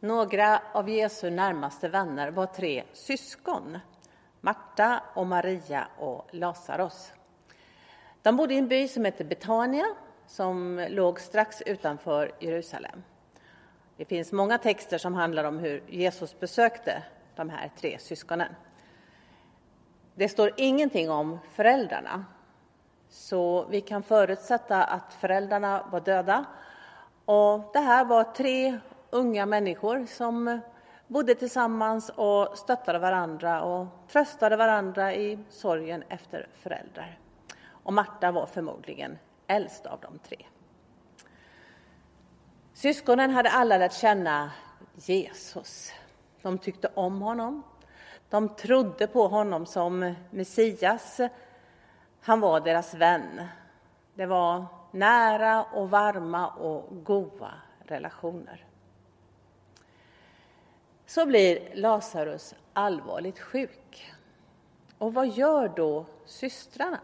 Några av Jesu närmaste vänner var tre syskon, Marta och Maria och Lazarus. De bodde i en by som hette Betania som låg strax utanför Jerusalem. Det finns många texter som handlar om hur Jesus besökte de här tre syskonen. Det står ingenting om föräldrarna, så vi kan förutsätta att föräldrarna var döda. Och det här var tre unga människor som bodde tillsammans och stöttade varandra och tröstade varandra i sorgen efter föräldrar. Och Marta var förmodligen äldst av de tre. Syskonen hade alla lärt känna Jesus. De tyckte om honom. De trodde på honom som Messias. Han var deras vän. Det var nära och varma och goda relationer. Så blir Lazarus allvarligt sjuk. Och vad gör då systrarna?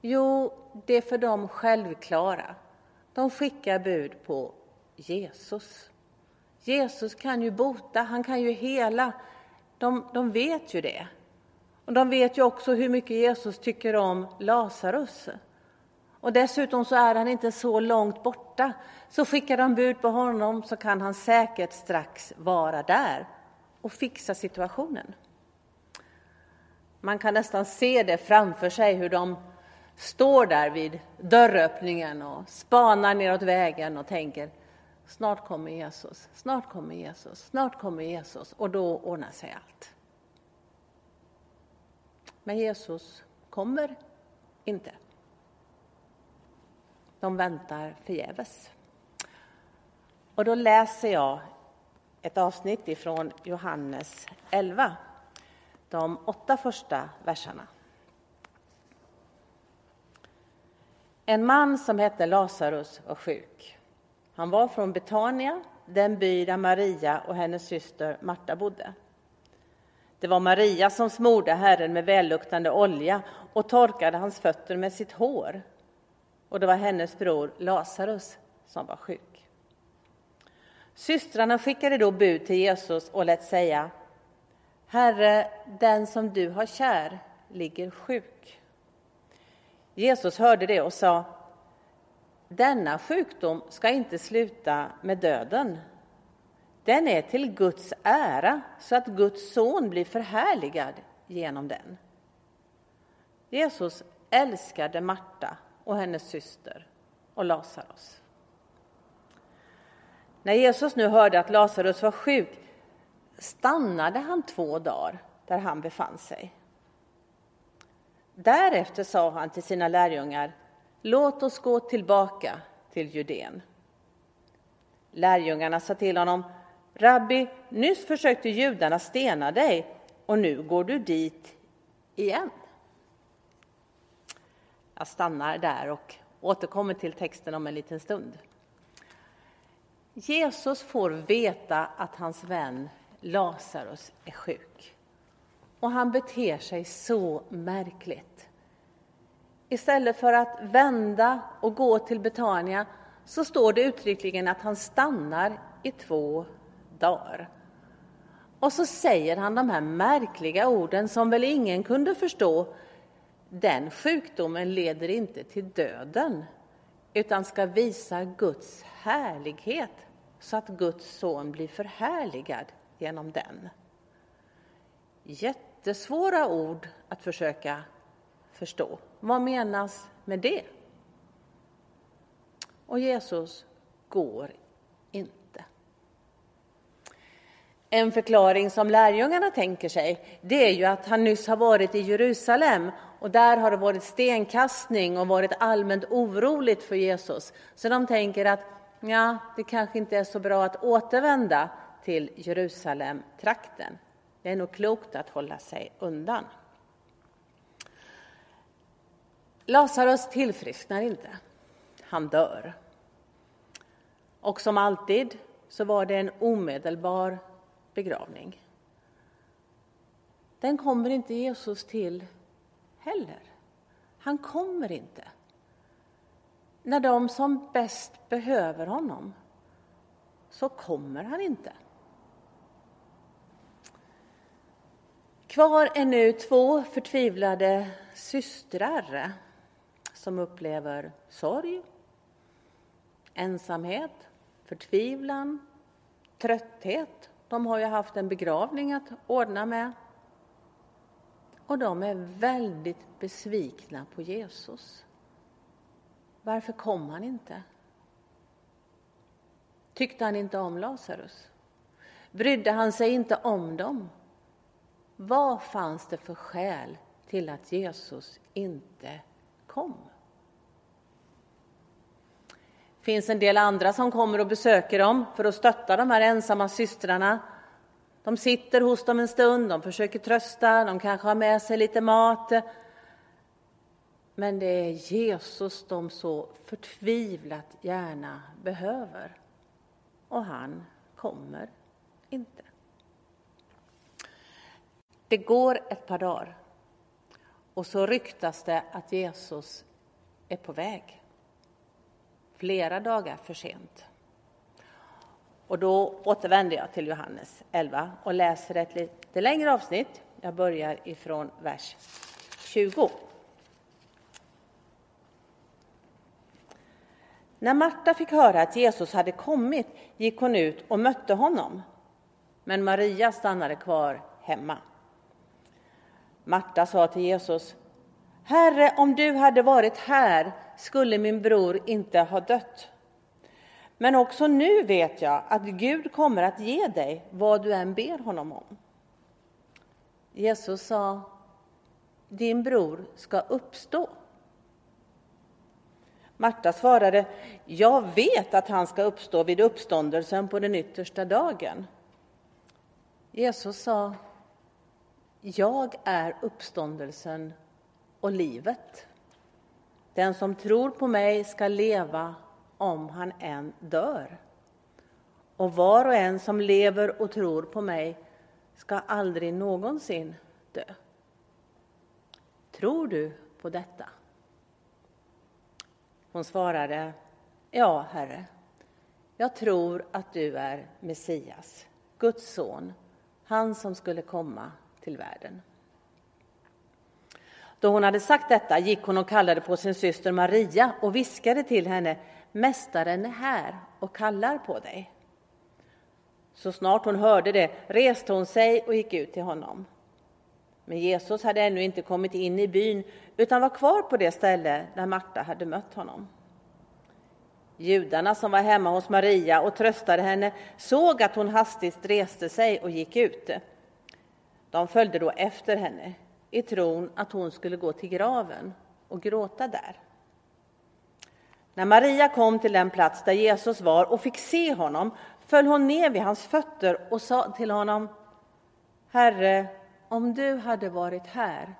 Jo, det är för dem självklara. De skickar bud på Jesus. Jesus kan ju bota, han kan ju hela. De, de vet ju det. Och de vet ju också hur mycket Jesus tycker om Lazarus. Och dessutom så är han inte så långt borta. Så skickar de bud på honom så kan han säkert strax vara där och fixa situationen. Man kan nästan se det framför sig hur de står där vid dörröppningen och spanar neråt vägen och tänker snart kommer Jesus, snart kommer Jesus, snart kommer Jesus och då ordnar sig allt. Men Jesus kommer inte. De väntar förgäves. Och då läser jag ett avsnitt ifrån Johannes 11, de åtta första verserna. En man som hette Lazarus var sjuk. Han var från Betania, den by där Maria och hennes syster Marta bodde. Det var Maria som smorde Herren med välluktande olja och torkade hans fötter med sitt hår. Och det var hennes bror Lazarus som var sjuk. Systrarna skickade då bud till Jesus och lät säga Herre, den som du har kär ligger sjuk. Jesus hörde det och sa Denna sjukdom ska inte sluta med döden. Den är till Guds ära så att Guds son blir förhärligad genom den. Jesus älskade Marta och hennes syster och Lazarus. När Jesus nu hörde att Lazarus var sjuk stannade han två dagar där han befann sig. Därefter sa han till sina lärjungar, låt oss gå tillbaka till Judeen. Lärjungarna sa till honom, Rabbi, nyss försökte judarna stena dig och nu går du dit igen. Jag stannar där och återkommer till texten om en liten stund. Jesus får veta att hans vän Lazarus är sjuk. Och han beter sig så märkligt. Istället för att vända och gå till Betania så står det uttryckligen att han stannar i två dagar. Och så säger han de här märkliga orden som väl ingen kunde förstå. Den sjukdomen leder inte till döden utan ska visa Guds härlighet så att Guds son blir förhärligad genom den. Jättesvåra ord att försöka förstå. Vad menas med det? Och Jesus går inte. En förklaring som lärjungarna tänker sig, det är ju att han nyss har varit i Jerusalem och där har det varit stenkastning och varit allmänt oroligt för Jesus. Så de tänker att ja, det kanske inte är så bra att återvända till Jerusalem-trakten. Det är nog klokt att hålla sig undan. Lazarus tillfrisknar inte. Han dör. Och som alltid så var det en omedelbar begravning. Den kommer inte Jesus till heller. Han kommer inte. När de som bäst behöver honom så kommer han inte. Kvar är nu två förtvivlade systrar som upplever sorg, ensamhet, förtvivlan, trötthet. De har ju haft en begravning att ordna med. Och de är väldigt besvikna på Jesus. Varför kom han inte? Tyckte han inte om Lazarus? Brydde han sig inte om dem? Vad fanns det för skäl till att Jesus inte kom? Det finns en del andra som kommer och besöker dem för att stötta de här ensamma systrarna. De sitter hos dem en stund, de försöker trösta, de kanske har med sig lite mat. Men det är Jesus de så förtvivlat gärna behöver. Och han kommer inte. Det går ett par dagar och så ryktas det att Jesus är på väg. Flera dagar för sent. Och då återvänder jag till Johannes 11 och läser ett lite längre avsnitt. Jag börjar ifrån vers 20. När Marta fick höra att Jesus hade kommit gick hon ut och mötte honom. Men Maria stannade kvar hemma. Marta sa till Jesus, Herre, om du hade varit här skulle min bror inte ha dött. Men också nu vet jag att Gud kommer att ge dig vad du än ber honom om. Jesus sa, din bror ska uppstå. Marta svarade, jag vet att han ska uppstå vid uppståndelsen på den yttersta dagen. Jesus sa, jag är uppståndelsen och livet. Den som tror på mig ska leva om han än dör. Och var och en som lever och tror på mig ska aldrig någonsin dö. Tror du på detta? Hon svarade, ja, Herre, jag tror att du är Messias, Guds son, han som skulle komma till världen. Då hon hade sagt detta gick hon och kallade på sin syster Maria och viskade till henne, Mästaren är här och kallar på dig. Så snart hon hörde det reste hon sig och gick ut till honom. Men Jesus hade ännu inte kommit in i byn utan var kvar på det ställe där Marta hade mött honom. Judarna som var hemma hos Maria och tröstade henne såg att hon hastigt reste sig och gick ut. De följde då efter henne i tron att hon skulle gå till graven och gråta där. När Maria kom till den plats där Jesus var och fick se honom föll hon ner vid hans fötter och sa till honom Herre, om du hade varit här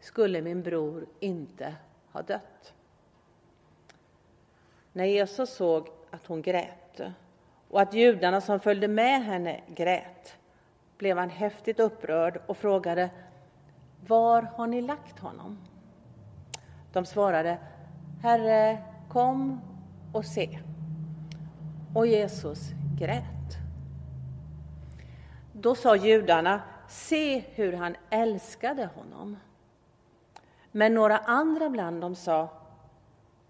skulle min bror inte ha dött. När Jesus såg att hon grät och att judarna som följde med henne grät blev han häftigt upprörd och frågade Var har ni lagt honom? De svarade Herre, kom och se. Och Jesus grät. Då sa judarna Se hur han älskade honom. Men några andra bland dem sa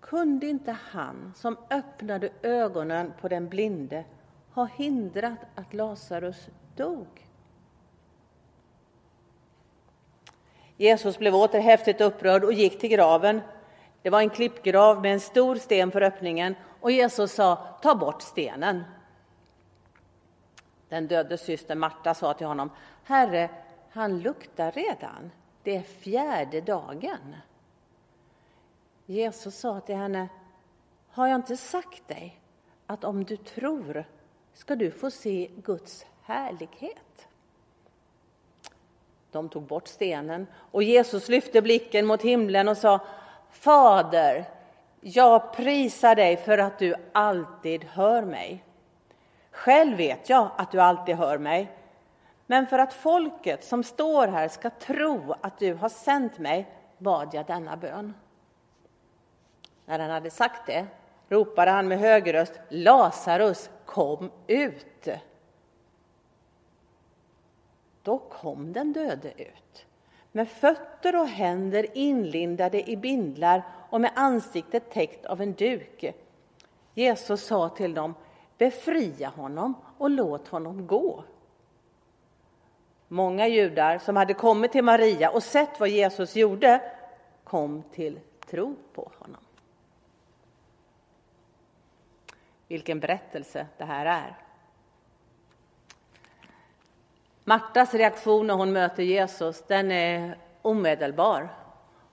kunde inte han som öppnade ögonen på den blinde ha hindrat att Lazarus dog? Jesus blev åter häftigt upprörd och gick till graven. Det var en klippgrav med en stor sten för öppningen och Jesus sa ta bort stenen. Den döde systern Marta sa till honom Herre, han luktar redan. Det är fjärde dagen. Jesus sa till henne Har jag inte sagt dig att om du tror ska du få se Guds härlighet? De tog bort stenen och Jesus lyfte blicken mot himlen och sa Fader, jag prisar dig för att du alltid hör mig. Själv vet jag att du alltid hör mig. Men för att folket som står här ska tro att du har sänt mig bad jag denna bön. När han hade sagt det ropade han med hög röst, Lazarus, kom ut! Då kom den döde ut, med fötter och händer inlindade i bindlar och med ansiktet täckt av en duk. Jesus sa till dem, befria honom och låt honom gå. Många judar som hade kommit till Maria och sett vad Jesus gjorde kom till tro på honom. Vilken berättelse det här är. Martas reaktion när hon möter Jesus, den är omedelbar.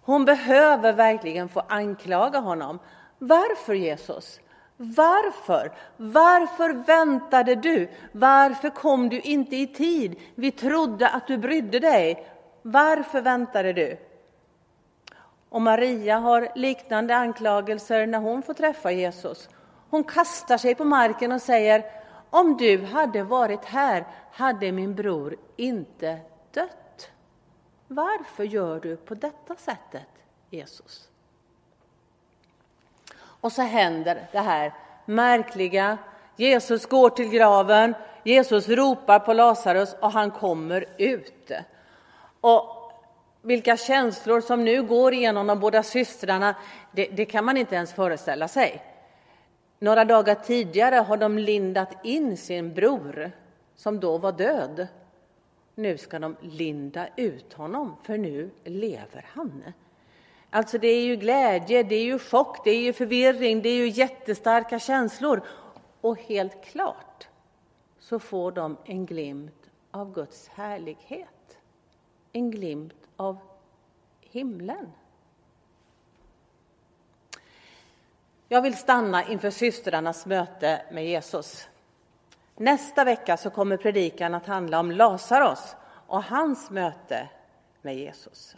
Hon behöver verkligen få anklaga honom. Varför Jesus? Varför? Varför väntade du? Varför kom du inte i tid? Vi trodde att du brydde dig. Varför väntade du? Och Maria har liknande anklagelser när hon får träffa Jesus. Hon kastar sig på marken och säger om du hade varit här hade min bror inte dött. Varför gör du på detta sättet, Jesus? Och så händer det här märkliga. Jesus går till graven, Jesus ropar på Lazarus och han kommer ut. Och vilka känslor som nu går igenom de båda systrarna, det, det kan man inte ens föreställa sig. Några dagar tidigare har de lindat in sin bror, som då var död. Nu ska de linda ut honom, för nu lever han. Alltså det är ju glädje, det är ju chock, det är ju förvirring, det är ju jättestarka känslor. Och helt klart så får de en glimt av Guds härlighet. En glimt av himlen. Jag vill stanna inför systrarnas möte med Jesus. Nästa vecka så kommer predikan att handla om Lazarus och hans möte med Jesus.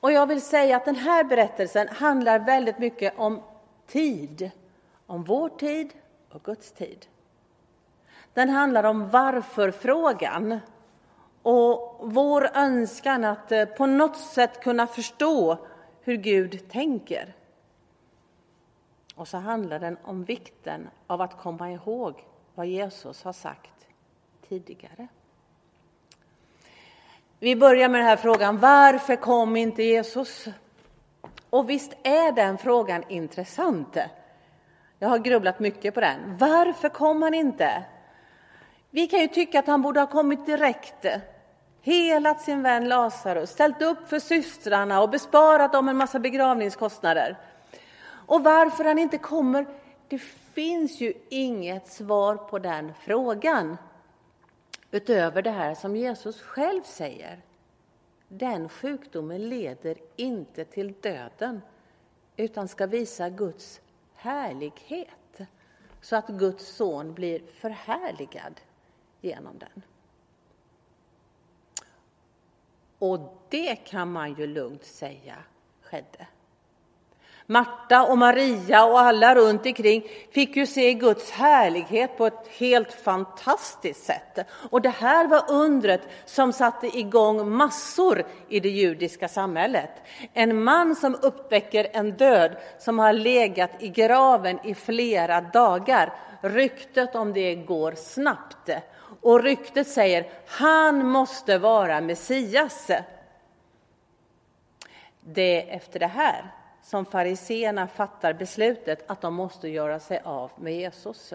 Och jag vill säga att den här berättelsen handlar väldigt mycket om tid, om vår tid och Guds tid. Den handlar om varför-frågan och vår önskan att eh, på något sätt kunna förstå hur Gud tänker. Och så handlar den om vikten av att komma ihåg vad Jesus har sagt tidigare. Vi börjar med den här frågan, varför kom inte Jesus? Och visst är den frågan intressant. Jag har grubblat mycket på den. Varför kom han inte? Vi kan ju tycka att han borde ha kommit direkt, helat sin vän Lazarus, ställt upp för systrarna och besparat dem en massa begravningskostnader. Och varför han inte kommer, det finns ju inget svar på den frågan. Utöver det här som Jesus själv säger. Den sjukdomen leder inte till döden utan ska visa Guds härlighet så att Guds son blir förhärligad genom den. Och det kan man ju lugnt säga skedde. Marta och Maria och alla runt omkring fick ju se Guds härlighet på ett helt fantastiskt sätt. Och det här var undret som satte igång massor i det judiska samhället. En man som uppväcker en död som har legat i graven i flera dagar. Ryktet om det går snabbt. Och ryktet säger, han måste vara Messias. Det är efter det här som fariseerna fattar beslutet att de måste göra sig av med Jesus.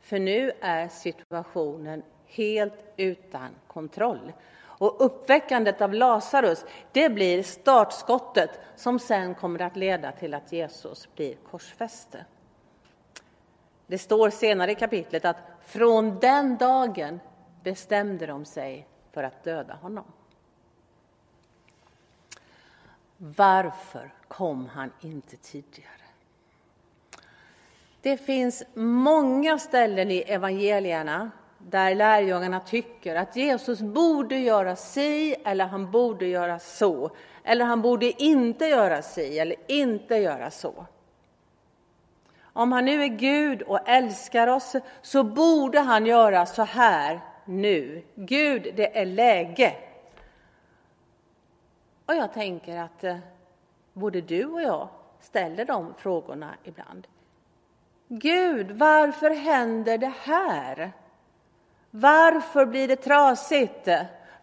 För nu är situationen helt utan kontroll. Och uppväckandet av Lazarus, det blir startskottet som sen kommer att leda till att Jesus blir korsfäst. Det står senare i kapitlet att från den dagen bestämde de sig för att döda honom. Varför kom han inte tidigare? Det finns många ställen i evangelierna där lärjungarna tycker att Jesus borde göra si eller han borde göra så. Eller han borde inte göra si eller inte göra så. Om han nu är Gud och älskar oss så borde han göra så här nu. Gud, det är läge. Och jag tänker att eh, både du och jag ställer de frågorna ibland. Gud, varför händer det här? Varför blir det trasigt?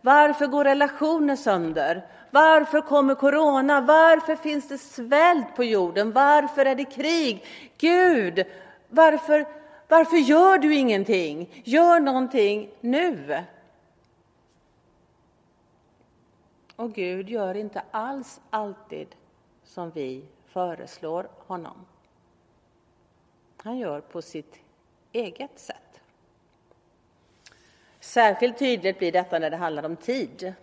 Varför går relationer sönder? Varför kommer corona? Varför finns det svält på jorden? Varför är det krig? Gud, varför, varför gör du ingenting? Gör någonting nu! Och Gud gör inte alls alltid som vi föreslår honom. Han gör på sitt eget sätt. Särskilt tydligt blir detta när det handlar om tid.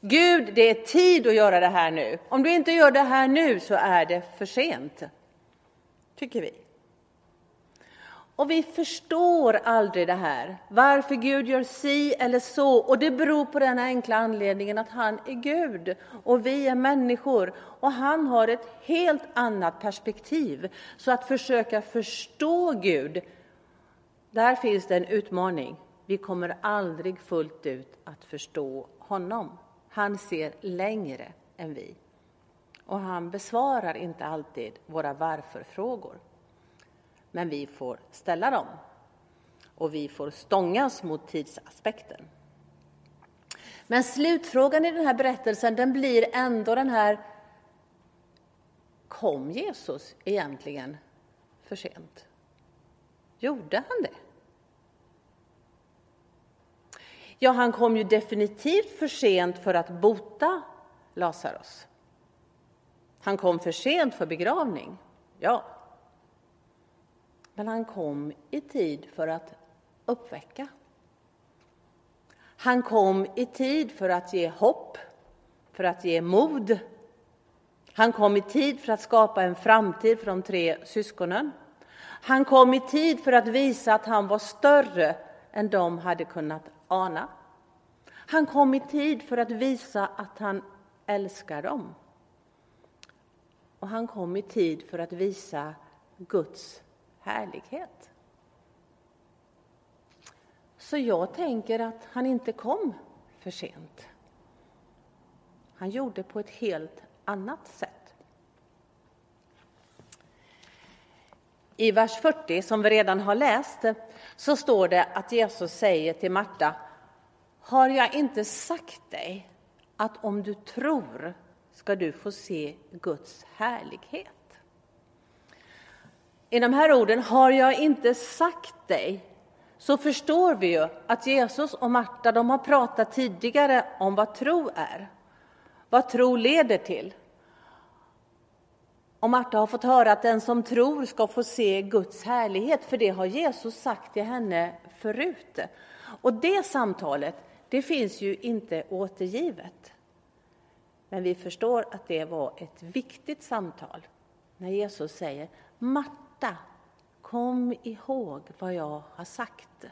Gud, det är tid att göra det här nu. Om du inte gör det här nu så är det för sent, tycker vi. Och vi förstår aldrig det här, varför Gud gör si eller så. Och det beror på den enkla anledningen att han är Gud och vi är människor. Och han har ett helt annat perspektiv. Så att försöka förstå Gud, där finns det en utmaning. Vi kommer aldrig fullt ut att förstå honom. Han ser längre än vi. Och han besvarar inte alltid våra varför-frågor. Men vi får ställa dem. Och vi får stångas mot tidsaspekten. Men slutfrågan i den här berättelsen den blir ändå den här Kom Jesus egentligen för sent? Gjorde han det? Ja, han kom ju definitivt för sent för att bota Lazarus. Han kom för sent för begravning, ja. Men han kom i tid för att uppväcka. Han kom i tid för att ge hopp, för att ge mod. Han kom i tid för att skapa en framtid för de tre syskonen. Han kom i tid för att visa att han var större än de hade kunnat ana. Han kom i tid för att visa att han älskar dem. Och han kom i tid för att visa Guds härlighet. Så jag tänker att han inte kom för sent. Han gjorde på ett helt annat sätt. I vers 40, som vi redan har läst, så står det att Jesus säger till Marta Har jag inte sagt dig att om du tror ska du få se Guds härlighet? I de här orden, har jag inte sagt dig, så förstår vi ju att Jesus och Marta de har pratat tidigare om vad tro är, vad tro leder till. Och Marta har fått höra att den som tror ska få se Guds härlighet, för det har Jesus sagt till henne förut. Och det samtalet, det finns ju inte återgivet. Men vi förstår att det var ett viktigt samtal när Jesus säger Marta, Marta, kom ihåg vad jag har sagt.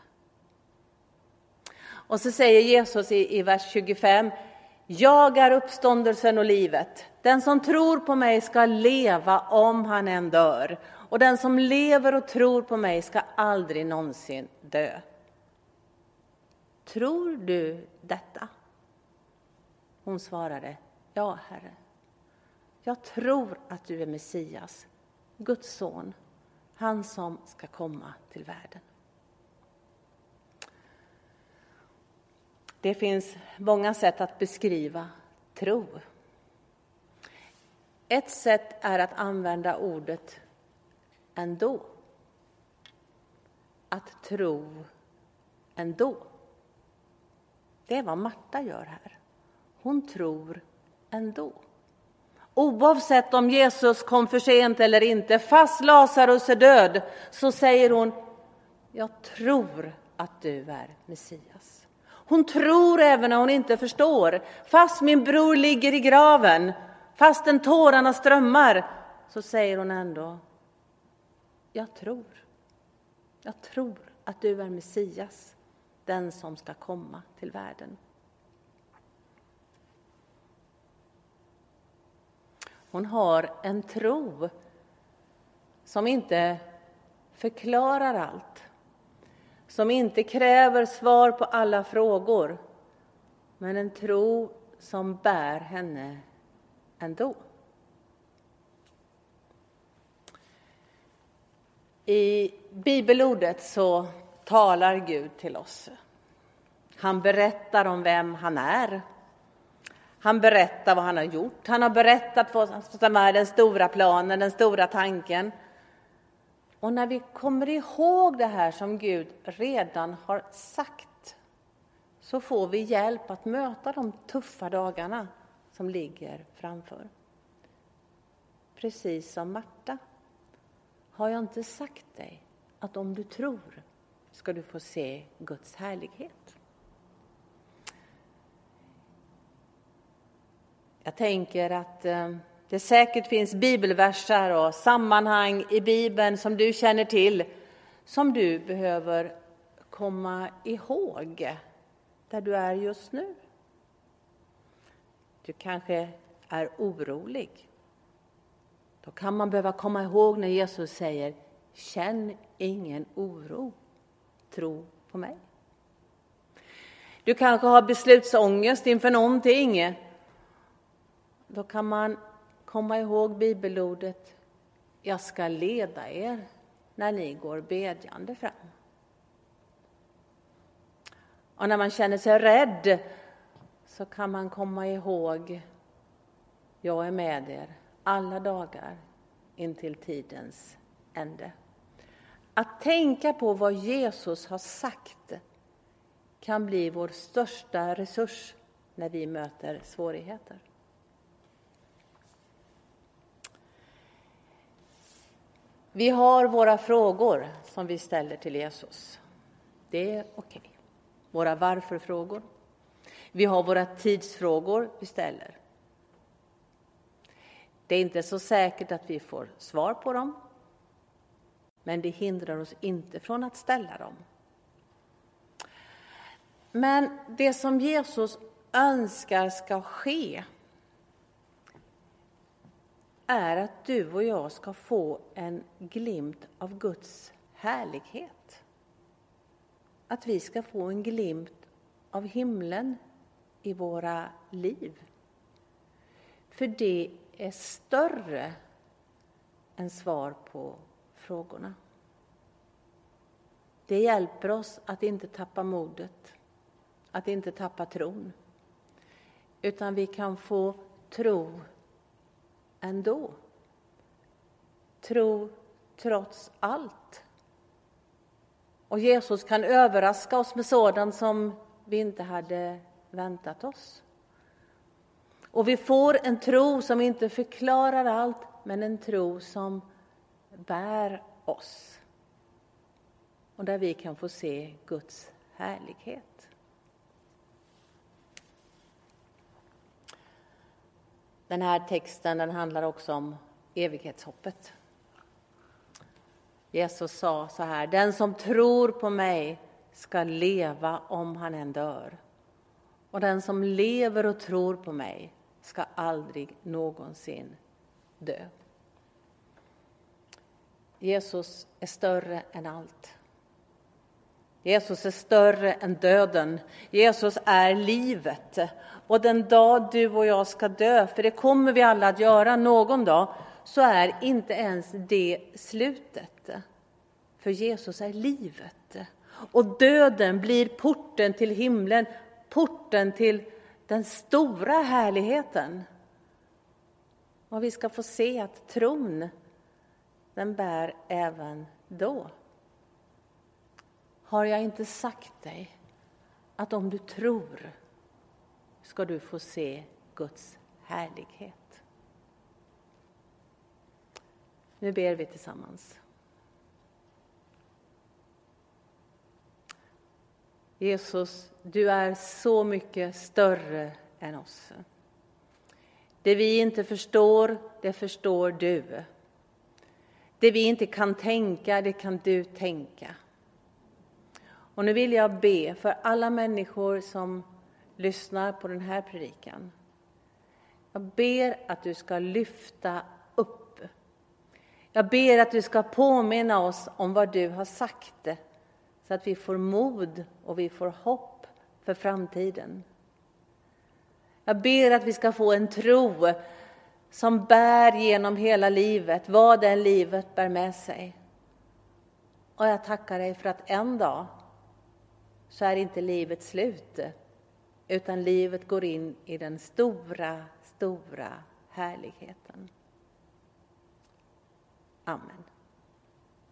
Och så säger Jesus i, i vers 25, jag är uppståndelsen och livet. Den som tror på mig ska leva om han än dör. Och den som lever och tror på mig ska aldrig någonsin dö. Tror du detta? Hon svarade, ja, Herre. Jag tror att du är Messias, Guds son, han som ska komma till världen. Det finns många sätt att beskriva tro. Ett sätt är att använda ordet ändå. Att tro ändå. Det är vad Marta gör här. Hon tror ändå. Oavsett om Jesus kom för sent eller inte, fast Lazarus är död, så säger hon, jag tror att du är Messias. Hon tror även när hon inte förstår. Fast min bror ligger i graven, fastän tårarna strömmar, så säger hon ändå, jag tror. Jag tror att du är Messias, den som ska komma till världen. Hon har en tro som inte förklarar allt, som inte kräver svar på alla frågor, men en tro som bär henne ändå. I bibelordet så talar Gud till oss. Han berättar om vem han är. Han berättar vad han har gjort. Han har berättat vad som är den stora planen, den stora tanken. Och när vi kommer ihåg det här som Gud redan har sagt så får vi hjälp att möta de tuffa dagarna som ligger framför. Precis som Marta. Har jag inte sagt dig att om du tror ska du få se Guds härlighet? Jag tänker att eh, det säkert finns bibelversar och sammanhang i Bibeln som du känner till som du behöver komma ihåg där du är just nu. Du kanske är orolig. Då kan man behöva komma ihåg när Jesus säger Känn ingen oro, tro på mig. Du kanske har beslutsångest inför någonting. Då kan man komma ihåg bibelordet Jag ska leda er när ni går bedjande fram. Och när man känner sig rädd så kan man komma ihåg Jag är med er alla dagar intill tidens ände. Att tänka på vad Jesus har sagt kan bli vår största resurs när vi möter svårigheter. Vi har våra frågor som vi ställer till Jesus. Det är okej. Okay. Våra varför-frågor. Vi har våra tidsfrågor vi ställer. Det är inte så säkert att vi får svar på dem, men det hindrar oss inte från att ställa dem. Men det som Jesus önskar ska ske är att du och jag ska få en glimt av Guds härlighet. Att vi ska få en glimt av himlen i våra liv. För det är större än svar på frågorna. Det hjälper oss att inte tappa modet, att inte tappa tron. Utan vi kan få tro ändå. Tro trots allt. Och Jesus kan överraska oss med sådant som vi inte hade väntat oss. Och vi får en tro som inte förklarar allt, men en tro som bär oss. Och där vi kan få se Guds härlighet. Den här texten den handlar också om evighetshoppet. Jesus sa så här, den som tror på mig ska leva om han än dör. Och den som lever och tror på mig ska aldrig någonsin dö. Jesus är större än allt. Jesus är större än döden. Jesus är livet. Och den dag du och jag ska dö, för det kommer vi alla att göra någon dag, så är inte ens det slutet. För Jesus är livet. Och döden blir porten till himlen, porten till den stora härligheten. Och vi ska få se att tron, den bär även då. Har jag inte sagt dig att om du tror ska du få se Guds härlighet? Nu ber vi tillsammans. Jesus, du är så mycket större än oss. Det vi inte förstår, det förstår du. Det vi inte kan tänka, det kan du tänka. Och nu vill jag be för alla människor som lyssnar på den här predikan. Jag ber att du ska lyfta upp. Jag ber att du ska påminna oss om vad du har sagt så att vi får mod och vi får hopp för framtiden. Jag ber att vi ska få en tro som bär genom hela livet, vad det livet bär med sig. Och jag tackar dig för att en dag så är inte livet slut, utan livet går in i den stora, stora härligheten. Amen.